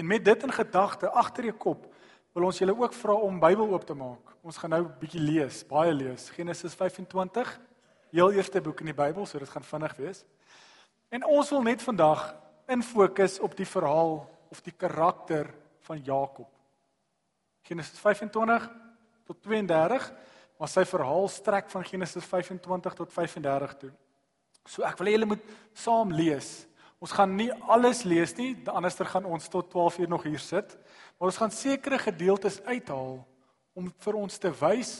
En met dit in gedagte agter jou kop, wil ons julle ook vra om Bybel oop te maak. Ons gaan nou 'n bietjie lees, baie lees. Genesis 25, heel eerste boek in die Bybel, so dit gaan vinnig wees. En ons wil net vandag in fokus op die verhaal of die karakter van Jakob. Genesis 25 tot 32, maar sy verhaal strek van Genesis 25 tot 35 toe. So ek wil hê julle moet saam lees. Ons gaan nie alles lees nie, anderster gaan ons tot 12 uur nog hier sit. Maar ons gaan sekere gedeeltes uithaal om vir ons te wys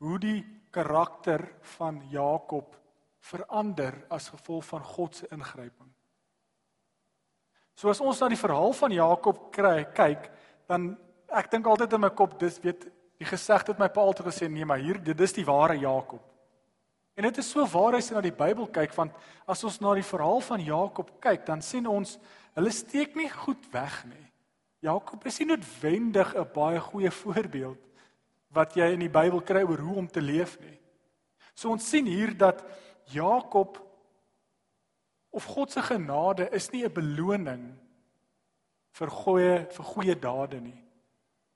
hoe die karakter van Jakob verander as gevolg van God se ingryping. So as ons na die verhaal van Jakob kry, kyk, dan ek dink altyd in my kop dis weet die gesegde het my pa altyd gesê nee, maar hier dit is die ware Jakob. En dit is so waar as jy na die Bybel kyk want as ons na die verhaal van Jakob kyk, dan sien ons hulle steek nie goed weg nie. Jakob is nie noodwendig 'n baie goeie voorbeeld wat jy in die Bybel kry oor hoe om te leef nie. So ons sien hier dat Jakob of God se genade is nie 'n beloning vir goeie vir goeie dade nie.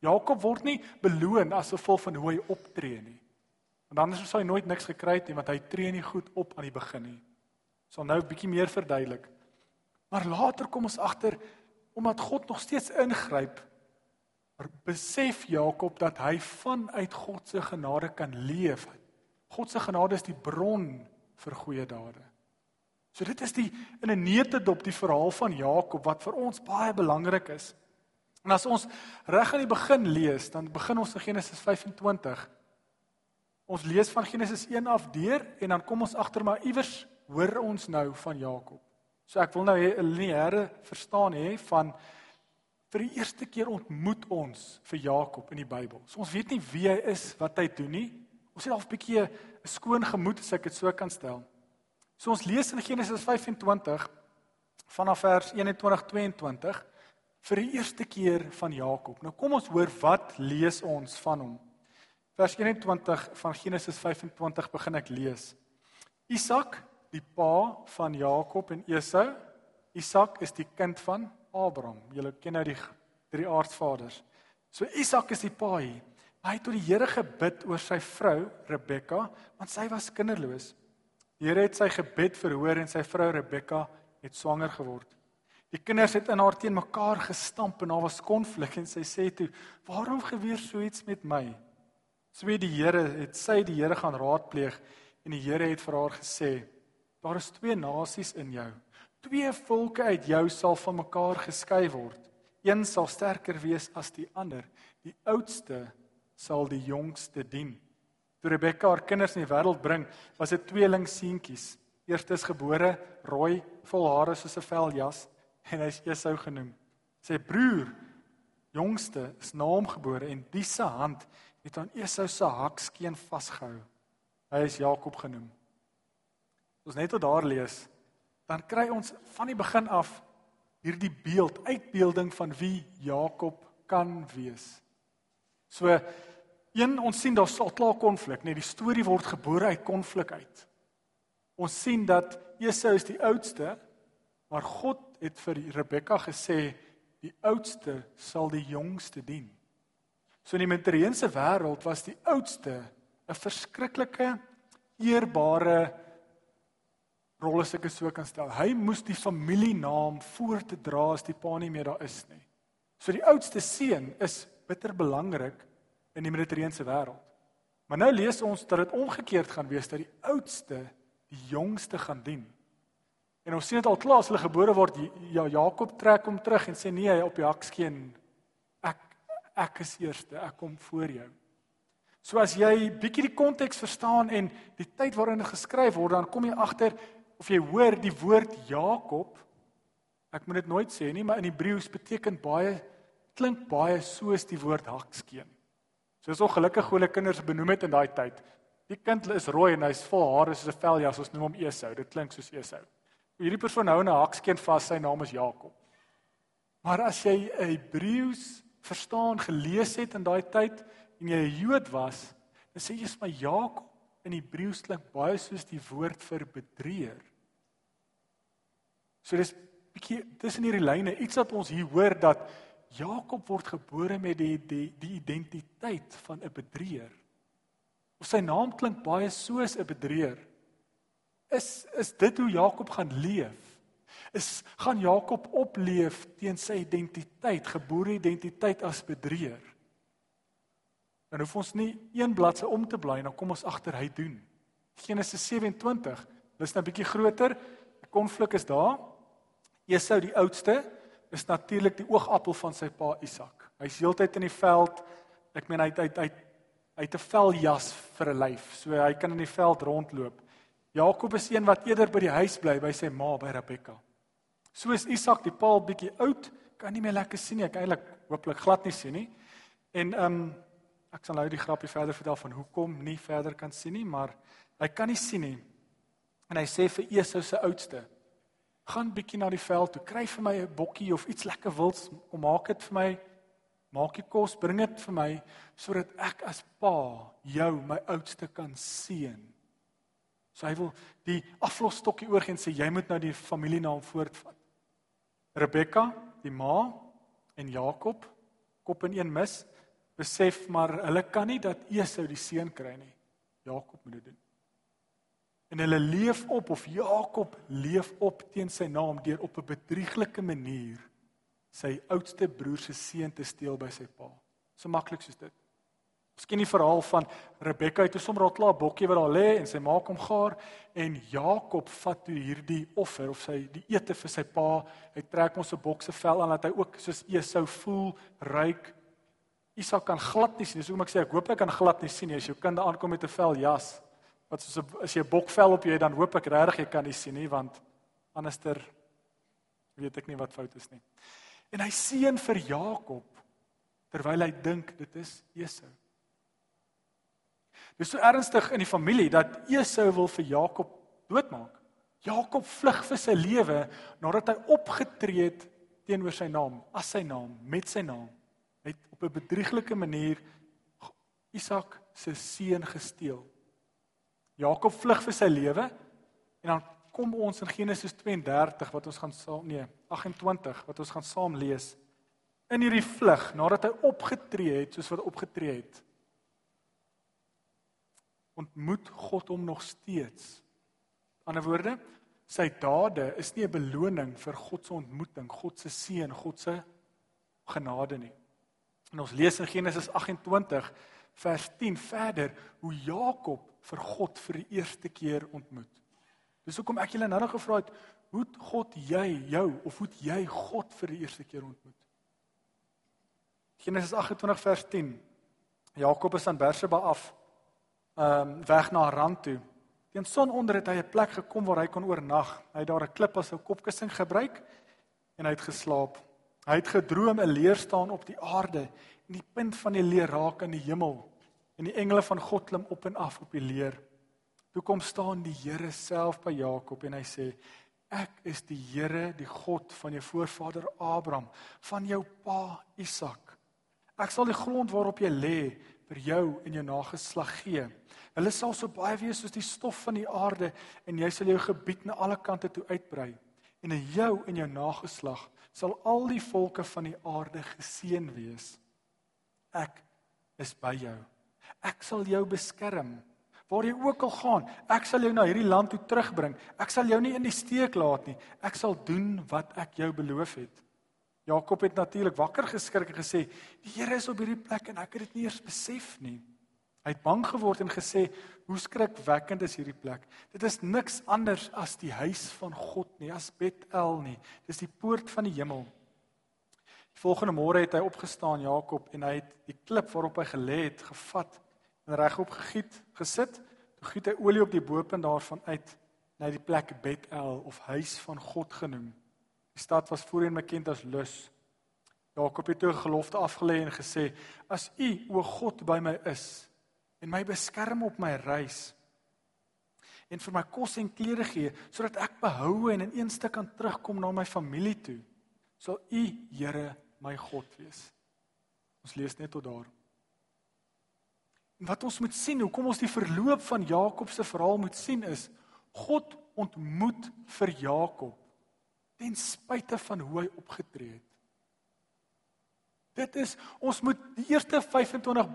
Jakob word nie beloon as gevolg van hoe hy optree nie. Want anders sou hy nooit niks gekry het nie want hy tree nie goed op aan die begin nie. Sal nou 'n bietjie meer verduidelik. Maar later kom ons agter omdat God nog steeds ingryp, besef Jakob dat hy vanuit God se genade kan leef. God se genade is die bron vir goeie dade. So dit is die in 'n neutedop die verhaal van Jakob wat vir ons baie belangrik is. En as ons reg aan die begin lees, dan begin ons in Genesis 25. Ons lees van Genesis 1 af deur en dan kom ons agter maar iewers hoor ons nou van Jakob. So ek wil nou 'n lineêre verstaan hê van vir die eerste keer ontmoet ons vir Jakob in die Bybel. So ons weet nie wie hy is, wat hy doen nie. Ons het al 'n bietjie 'n skoon gemoed as ek dit so kan stel. So ons lees in Genesis 25 vanaf vers 21-22 vir die eerste keer van Jakob. Nou kom ons hoor wat lees ons van hom. Vers 21 van Genesis 25 begin ek lees. Isak die pa van Jakob en Esau. Isak is die kind van Abraham. Julle ken nou die drie aardsvaders. So Isak is die pa hier. Hy het tot die Here gebid oor sy vrou Rebekka, want sy was kinderloos. Die Here het sy gebed verhoor en sy vrou Rebekka het swanger geword. Die kinders het in haar teen mekaar gestamp en daar was konflik en sy sê toe: "Waarom gebeur so iets met my?" So die Here het sy die Here gaan raadpleeg en die Here het vir haar gesê: Daar is twee nasies in jou. Twee volke uit jou sal van mekaar geskei word. Een sal sterker wees as die ander. Die oudste sal die jongste dien. Toe Rebekka haar kinders in die wêreld bring, was dit tweeling seentjies. Eerstes gebore, rooi, vol hare soos 'n veljas en hy is Esau genoem. Sy broer, jongste, is na hom gebore en die se hand het aan Esau se hakskeen vasgehou. Hy is Jakob genoem ons net tot daar lees, dan kry ons van die begin af hierdie beeld, uitbeelding van wie Jakob kan wees. So een ons sien daar's al klaar konflik, net die storie word gebore uit konflik uit. Ons sien dat Esau is die oudste, maar God het vir Rebekka gesê die oudste sal die jongste dien. So in die materiële wêreld was die oudste 'n verskriklike eerbare rol as ek dit so kan stel. Hy moes die familienaam voor te dra as die pa nie meer daar is nie. So die oudste seun is bitter belangrik in die Mediterrane wêreld. Maar nou lees ons dat dit omgekeerd gaan wees dat die oudste die jongste gaan dien. En ons sien dit al klaar as hulle gebore word, ja Jakob trek hom terug en sê nee, op die hakskeen ek ek is eerste, ek kom voor jou. So as jy bietjie die konteks verstaan en die tyd waarin dit geskryf word, dan kom jy agter of jy hoor die woord Jakob ek moet dit nooit sê nie maar in Hebreëus beteken baie klink baie soos die woord hakskeen. So is ongelukkig hoe hulle kinders benoem het in daai tyd. Die kind is rooi en hy's vol hare soos 'n veljas, ons noem hom Esau. Dit klink soos Esau. Hierdie persoon hou 'n hakskeen vas, sy naam is Jakob. Maar as jy 'n Hebreëus verstaan gelees het in daai tyd en jy 'n Jood was, dan sê jy vir Jakob in Hebreëus klink baie soos die woord vir bedrieër. So dis bietjie tussen hierdie lyne iets wat ons hier hoor dat Jakob word gebore met die die die identiteit van 'n bedrieër. Of sy naam klink baie soos 'n bedrieër. Is is dit hoe Jakob gaan leef? Is gaan Jakob opleef teen sy identiteit, gebore identiteit as bedrieër? Dan hoef ons nie een bladsy om te bly en dan kom ons agter hy doen. Genesis 27, dis nou 'n bietjie groter. Die konflik is daar. Esau die oudste is natuurlik die oogappel van sy pa Isak. Hy's heeltyd in die veld. Ek meen hy hy hy hy het 'n veljas vir 'n lyf, so hy kan in die veld rondloop. Jakob is een wat eerder by die huis bly by sy ma by Rebekka. Soos Isak die paal bietjie oud, kan nie meer lekker sien nie. Ek eintlik hooplik glad nie sien nie. En ehm um, ek sal nou die grappie verder vertel van hoekom nie verder kan sien nie, maar hy kan nie sien nie. En hy sê vir Esau se oudste: gaan bietjie na die veld toe, kry vir my 'n bokkie of iets lekker wilds, kom maak dit vir my. Maak die kos, bring dit vir my sodat ek as pa jou my oudste kan seën. So hy wil die aflosstokkie oorgee en sê jy moet nou die familienaam voortvat. Rebekka, die ma en Jakob kop in een mis, besef maar hulle kan nie dat Esau die seun kry nie. Jakob moet dit doen. En hulle leef op of Jakob leef op teen sy naam deur op 'n bedrieglike manier sy oudste broer se seun te steel by sy pa. So maklik soos dit. Ons ken die verhaal van Rebekka het sommer al klaar bokkie wat daar lê en sy maak hom gaar en Jakob vat toe hierdie offer of sy die ete vir sy pa. Hy trek ons 'n bokse vel aan dat hy ook soos Esau voel, ryk. Isak kan glad nie sien. Dis hoekom ek sê ek hoop hy kan glad nie sien as jou kind aankom met 'n vel jas wat soos 'n as jy 'n bokvel op jy dan hoop ek regtig jy kan nie sien nie want anderster weet ek nie wat fout is nie. En hy seën vir Jakob terwyl hy dink dit is Esau. Dis so ernstig in die familie dat Esau wil vir Jakob doodmaak. Jakob vlug vir sy lewe nadat hy opgetree het teenoor sy naam, as sy naam, met sy naam. Hy het op 'n bedrieglike manier Isak se seun gesteel. Jakob vlug vir sy lewe en dan kom ons in Genesis 32 wat ons gaan saam nee 28 wat ons gaan saam lees in hierdie vlug nadat hy opgetree het soos wat opgetree het ontmoet God hom nog steeds aan 'n woorde sy dade is nie 'n beloning vir God se ontmoeting God se seën God se genade nie en ons lees in Genesis 28 vers 10 verder hoe Jakob vir God vir die eerste keer ontmoet. Dis hoekom ek julle nou nog gevra het, hoe het God jy jou of hoe het jy God vir die eerste keer ontmoet? Genesis 28 vers 10. Jakob is aan Berseba af ehm um, weg na Haran toe. Teen sononder het hy 'n plek gekom waar hy kon oornag. Hy het daar 'n klip as 'n kopkussing gebruik en hy het geslaap. Hy het gedroom 'n leer staan op die aarde en die punt van die leer raak aan die hemel en die engele van God klim op en af op die leer. Toe kom staan die Here self by Jakob en hy sê: Ek is die Here, die God van jou voorvader Abraham, van jou pa Isak. Ek sal die grond waarop jy lê vir jou en jou nageslag gee. Hulle sal so baie wees soos die stof van die aarde en jy sal jou gebied na alle kante toe uitbrei. En in jou en jou nageslag sal al die volke van die aarde geseën wees. Ek is by jou. Ek sal jou beskerm waar jy ook al gaan. Ek sal jou na hierdie land toe terugbring. Ek sal jou nie in die steek laat nie. Ek sal doen wat ek jou beloof het. Jakob het natuurlik wakker geskrik en gesê: "Die Here is op hierdie plek en ek het dit nie eers besef nie." Hy het bang geword en gesê: "Hoe skrikwekkend is hierdie plek? Dit is niks anders as die huis van God nie, as Bethel nie. Dis die poort van die hemel." Die volgende môre het hy opgestaan, Jakob, en hy het die klip waarop hy gelê het, gevat en regop gegiet, gesit. Toe giet hy olie op die bopunt daarvan uit na die plek Bethel of huis van God genoem. Die stad was voorheen bekend as Lus. Jakob het toe 'n gelofte afgelê en gesê: "As U, o God, by my is en my beskerm op my reis en vir my kos en klere gee sodat ek behoue en in een stuk kan terugkom na my familie toe, sal U, Here, my God wees." Ons lees net tot daar. En wat ons moet sien, hoekom ons die verloop van Jakob se verhaal moet sien is God ontmoet vir Jakob ten spyte van hoe hy opgetree het. Dit is ons moet die eerste 25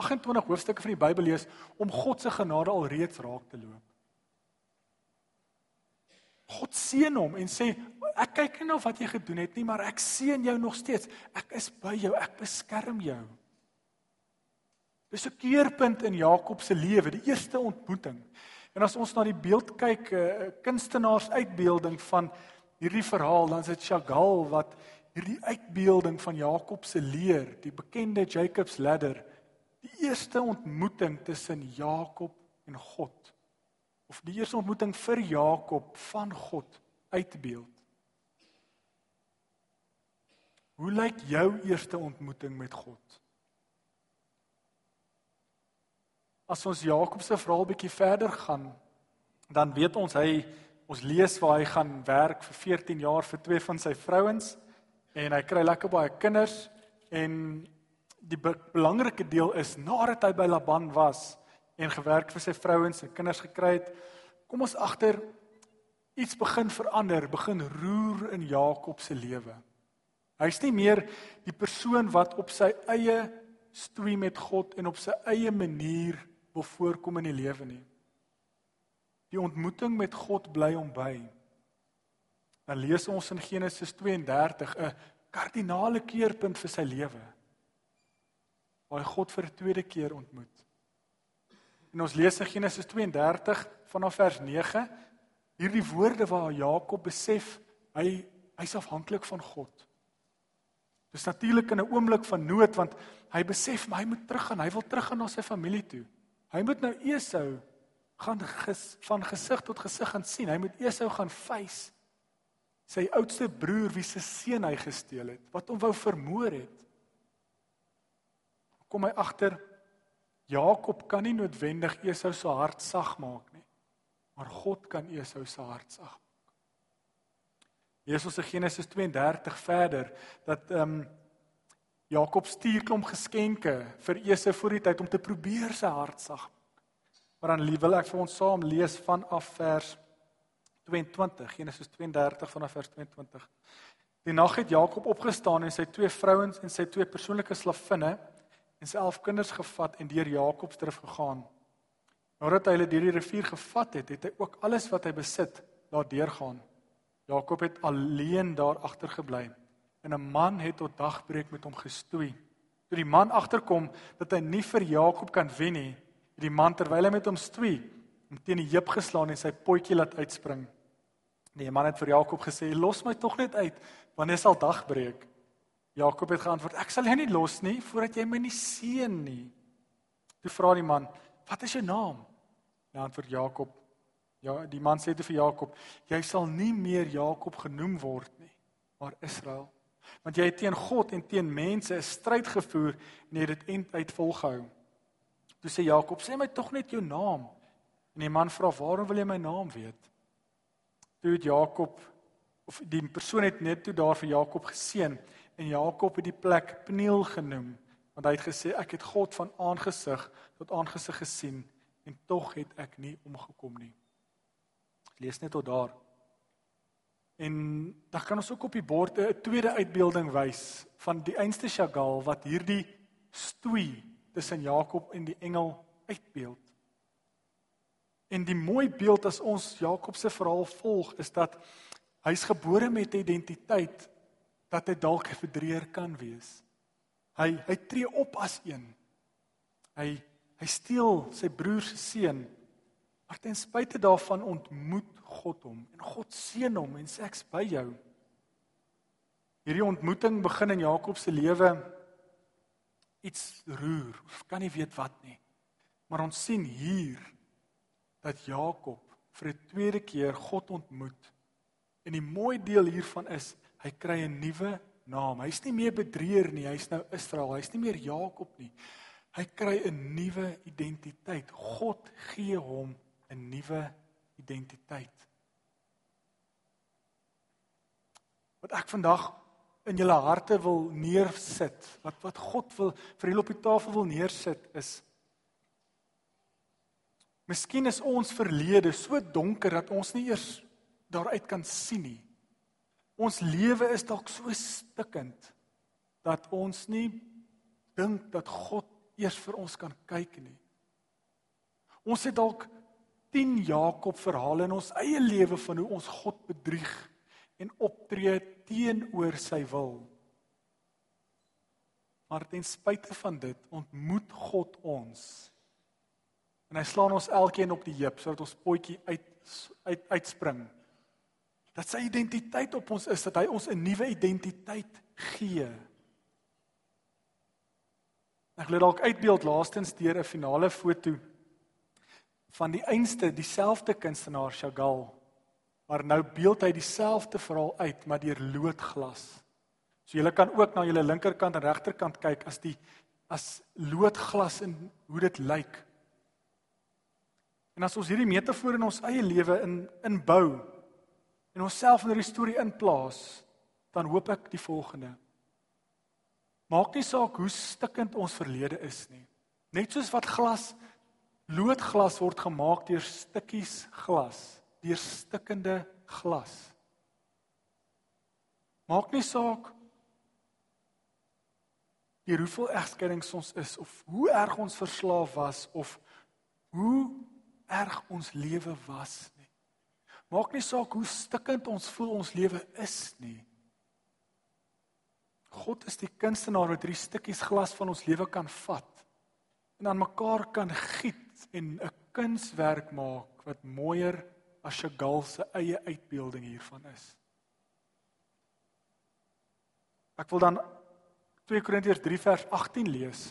28 hoofstukke van die Bybel lees om God se genade alreeds raak te loop. God seën hom en sê ek kyk nie na wat jy gedoen het nie, maar ek seën jou nog steeds. Ek is by jou, ek beskerm jou. Dis 'n keerpunt in Jakob se lewe, die eerste ontmoeting. En as ons na die beeld kyk, 'n uh, kunstenaars uitbeelding van hierdie verhaal, dan is dit Chagall wat hierdie uitbeelding van Jakob se leer, die bekende Jacob's ladder, die eerste ontmoeting tussen Jakob en God of die eerste ontmoeting vir Jakob van God uitbeeld. Hoe lyk jou eerste ontmoeting met God? As ons Jakob se verhaal bietjie verder gaan, dan weet ons hy ons lees waar hy gaan werk vir 14 jaar vir twee van sy vrouens en hy kry lekker baie kinders en die be belangrike deel is nadat hy by Laban was en gewerk vir sy vrouens en kinders gekry het, kom ons agter iets begin verander, begin roer in Jakob se lewe. Hy's nie meer die persoon wat op sy eie stoei met God en op sy eie manier wil voorkom in die lewe nie. Die ontmoeting met God bly hom by. Dan lees ons in Genesis 32 'n kardinale keerpunt vir sy lewe. Waar hy God vir 'n tweede keer ontmoet. En ons lees in Genesis 32 vanaf vers 9 hierdie woorde waar Jakob besef hy hy's afhanklik van God. Dis natuurlik in 'n oomblik van nood want hy besef maar hy moet teruggaan, hy wil teruggaan na sy familie toe. Hy moet nou Esau gaan ges, van gesig tot gesig gaan sien. Hy moet Esau gaan face sy oudste broer wie se seun hy gesteel het, wat hom wou vermoor het. Kom hy agter Jakob kan nie noodwendig Esau se hart sag maak nie, maar God kan Esau se hart sag maak. Jesus in Genesis 32 verder dat ehm um, Jakob stuur klomp geskenke vir Esau voor die tyd om te probeer sy hart sag. Maar dan wil ek vir ons saam lees vanaf vers 22, Genesis 32 vanaf vers 22. Die nag het Jakob opgestaan en sy twee vrouens en sy twee persoonlike slavinne en sy 11 kinders gevat en deur Jakob se drif gegaan. Nadat hy hulle deur die rivier gevat het, het hy ook alles wat hy besit laat deurgaan. Jakob het alleen daar agtergebly en 'n man het tot dagbreek met hom gestoei. Toe die man agterkom dat hy nie vir Jakob kan wen nie, het die man terwyl hy met hom stoei, hom teen die heup geslaan en sy potjie laat uitspring. Nee, die man het vir Jakob gesê: "Los my tog net uit, wanneer sal dagbreek?" Jakob het geantwoord: "Ek sal jou nie los nie voordat jy my nie seën nie." Toe vra die man: "Wat is jou naam?" Ja, antwoord Jakob: "Ja, die man sê te vir Jakob: Jy sal nie meer Jakob genoem word nie, maar Israel." want jy het teen God en teen mense 'n stryd gevoer en jy het dit end uit volgehou. Toe sê Jakob: "Sê my tog net jou naam." En die man vra: "Waarom wil jy my naam weet?" Toe het Jakob of die persoon het net toe daar vir Jakob geseën en Jakob het die plek Peniel genoem want hy het gesê ek het God van aangesig tot aangesig gesien en tog het ek nie omgekom nie. Lees net tot daar. En dan kan ons ook op die bord 'n tweede uitbeelding wys van die einste Chagall wat hierdie stoei tussen Jakob en die engel uitbeeld. En die mooi beeld as ons Jakob se verhaal volg is dat hy's gebore met 'n identiteit dat hy dalk 'n verdreer kan wees. Hy hy tree op as een. Hy hy steel sy broer se seun Maar ten spyte daarvan ontmoet God hom en God seën hom en sê ek's by jou. Hierdie ontmoeting begin in Jakob se lewe iets roer. Ons kan nie weet wat nie. Maar ons sien hier dat Jakob vir 'n tweede keer God ontmoet. En die mooi deel hiervan is hy kry 'n nuwe naam. Hy's nie meer bedrieër nie, hy's nou Israel. Hy's nie meer Jakob nie. Hy kry 'n nuwe identiteit. God gee hom 'n nuwe identiteit. Wat ek vandag in julle harte wil neersit, wat wat God wil vir julle op die tafel wil neersit is Miskien is ons verlede so donker dat ons nie eers daaruit kan sien nie. Ons lewe is dalk so stikkend dat ons nie dink dat God eers vir ons kan kyk nie. Ons het dalk 10 Jakob verhale in ons eie lewe van hoe ons God bedrieg en optree teenoor sy wil. Maar ten spyte van dit ontmoet God ons. En hy slaan ons elkeen op die heup sodat ons potjie uit uit uitspring. Dat sy identiteit op ons is, dat hy ons 'n nuwe identiteit gee. Ek wil dalk uitbeeld laastens deur 'n finale foto van die einste dieselfde kunstenaar Chagall maar nou beeld hy dieselfde verhaal uit maar deur loodglas. So jy kan ook na jou linkerkant en regterkant kyk as die as loodglas en hoe dit lyk. En as ons hierdie metafoor in ons eie lewe in inbou en onsself in hierdie storie inplaas, dan hoop ek die volgende. Maak nie saak hoe stikkend ons verlede is nie. Net soos wat glas Loodglas word gemaak deur stukkies glas, deur stikkende glas. Maak nie saak deur hoeveel egskeidings ons is of hoe erg ons verslaaf was of hoe erg ons lewe was nie. Maak nie saak hoe stikkend ons voel ons lewe is nie. God is die kunstenaar wat hierdie stukkies glas van ons lewe kan vat en aan mekaar kan giet en 'n kunswerk maak wat mooier as Chagall se eie uitbeelding hiervan is. Ek wil dan 2 Korintiërs 3 vers 18 lees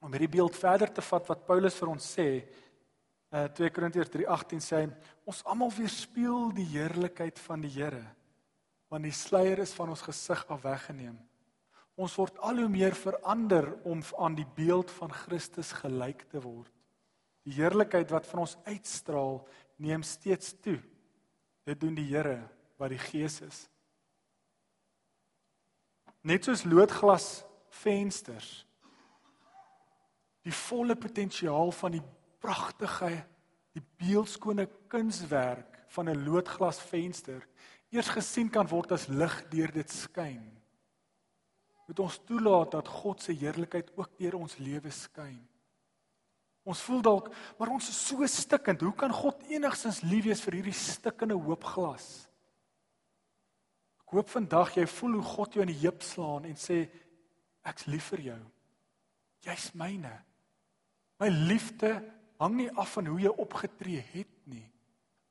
om hierdie beeld verder te vat wat Paulus vir ons sê. Uh 2 Korintiërs 3:18 sê ons almal weerspieël die heerlikheid van die Here want die sluier is van ons gesig af weggeneem. Ons word al hoe meer verander om aan die beeld van Christus gelyk te word. Die heerlikheid wat van ons uitstraal, neem steeds toe. Dit doen die Here wat die Gees is. Net soos loodglas vensters die volle potensiaal van die pragtige die beeldskone kunswerk van 'n loodglas venster eers gesien kan word as lig deur dit skyn. Moet ons toelaat dat God se heerlikheid ook deur ons lewe skyn. Ons voel dalk, maar ons is so stikkend. Hoe kan God enigstens lief wees vir hierdie stikkende hoopglas? Ek hoop vandag jy voel hoe God jou in die heup slaan en sê ek's lief vir jou. Jy's myne. My liefde hang nie af van hoe jy opgetree het nie.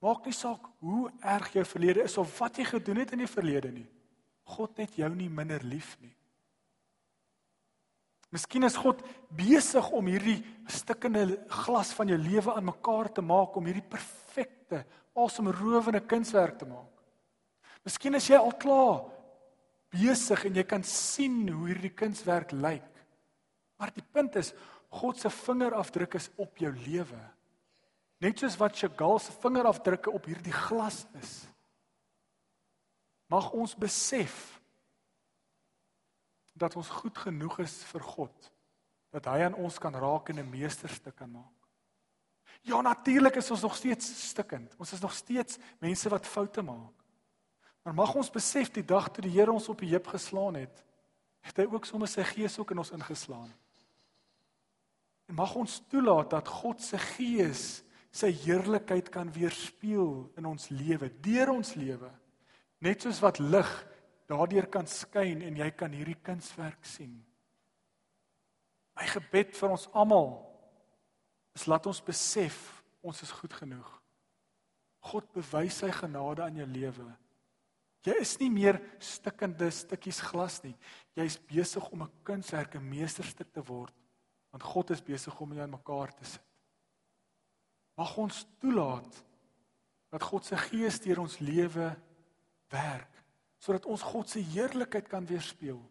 Maak nie saak hoe erg jou verlede is of wat jy gedoen het in die verlede nie. God het jou nie minder lief nie. Miskien is God besig om hierdie stikkende glas van jou lewe aan mekaar te maak om hierdie perfekte, asemrowende kunswerk te maak. Miskien is jy al klaar besig en jy kan sien hoe hierdie kunswerk lyk. Maar die punt is God se vingerafdruk is op jou lewe. Net soos wat Chagall se vingerafdrukke op hierdie glas is. Mag ons besef dat ons goed genoeg is vir God dat hy aan ons kan raak en 'n meesterstuk kan maak. Ja, natuurlik is ons nog steeds stikkend. Ons is nog steeds mense wat foute maak. Maar mag ons besef die dag toe die Here ons op die heup geslaan het, het hy ook sommer sy gees ook in ons ingeslaan. En mag ons toelaat dat God se gees sy heerlikheid kan weerspieël in ons lewe, deur ons lewe. Net soos wat lig daardeur kan skyn en jy kan hierdie kunswerk sien. My gebed vir ons almal is laat ons besef ons is goed genoeg. God bewys sy genade aan jou lewe. Jy is nie meer stikkende stukkies glas nie. Jy is besig om 'n kunswerk, 'n meesterstuk te word, want God is besig om jou in mekaar te sit. Mag ons toelaat dat God se gees deur ons lewe werk sodat ons God se heerlikheid kan weerspieël.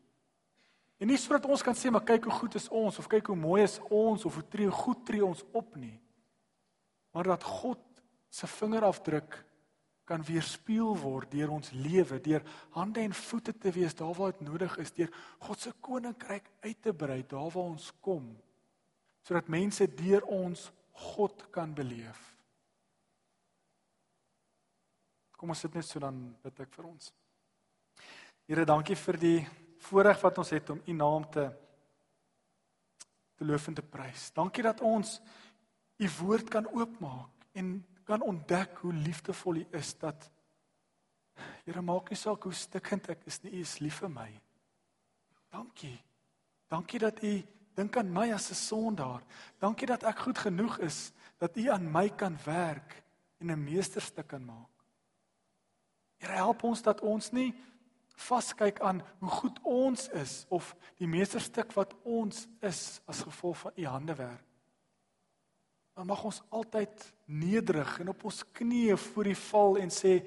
En nie sodat ons kan sê maar kyk hoe goed is ons of kyk hoe mooi is ons of hoe tree goed tree ons op nie. Maar dat God se vingerafdruk kan weerspieël word deur ons lewe, deur hande en voete te wees daar waar dit nodig is, deur God se koninkryk uit te brei daar waar ons kom, sodat mense deur ons God kan beleef. Kom ons sit net so dan bid ek vir ons. Here, dankie vir die voorreg wat ons het om U naam te te loof en te prys. Dankie dat ons U woord kan oopmaak en kan ontdek hoe liefdevol U is dat Here maak nie saak hoe stikkend ek is nie, U is lief vir my. Dankie. Dankie dat U dink aan my as 'n sondaar. Dankie dat ek goed genoeg is dat U aan my kan werk en 'n meesterstuk kan maak. Here help ons dat ons nie vaskyk aan hoe goed ons is of die meesterstuk wat ons is as gevolg van U handewerk. Maar mag ons altyd nederig en op ons knieë voor U val en sê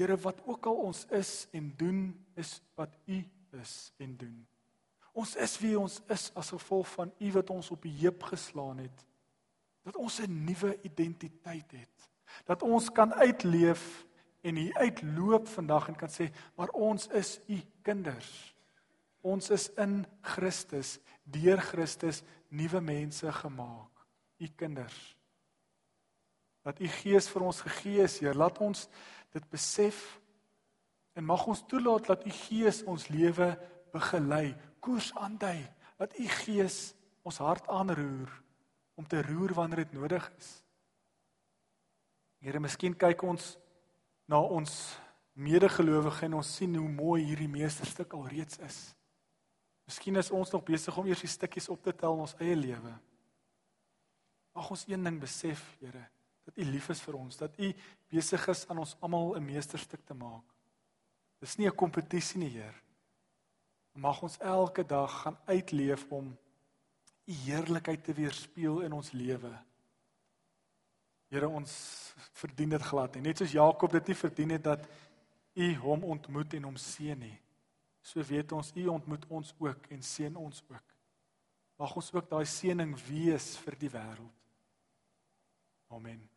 Here wat ook al ons is en doen is wat U is en doen. Ons is wie ons is as gevolg van U wat ons op die heup geslaan het. Dat ons 'n nuwe identiteit het. Dat ons kan uitleef en hier uitloop vandag en kan sê, maar ons is U kinders. Ons is in Christus, deur Christus nuwe mense gemaak. U kinders. Dat U Gees vir ons gegee is, Heer, laat ons dit besef en mag ons toelaat dat U Gees ons lewe begelei koers aandui dat u gees ons hart aanroer om te roer wanneer dit nodig is. Here, miskien kyk ons na ons medegelowige en ons sien hoe mooi hierdie meesterstuk alreeds is. Miskien is ons nog besig om eers die stukkies op te tel in ons eie lewe. Mag ons een ding besef, Here, dat U lief is vir ons, dat U besig is aan ons almal 'n meesterstuk te maak. Dis nie 'n kompetisie nie, Heer mag ons elke dag gaan uitleef om u heerlikheid te weerspieël in ons lewe. Here ons verdien dit glad nie. Net soos Jakob dit nie verdien het dat u hom ontmoet en hom seën nie. So weet ons u ontmoet ons ook en seën ons ook. Mag ons ook daai seëning wees vir die wêreld. Amen.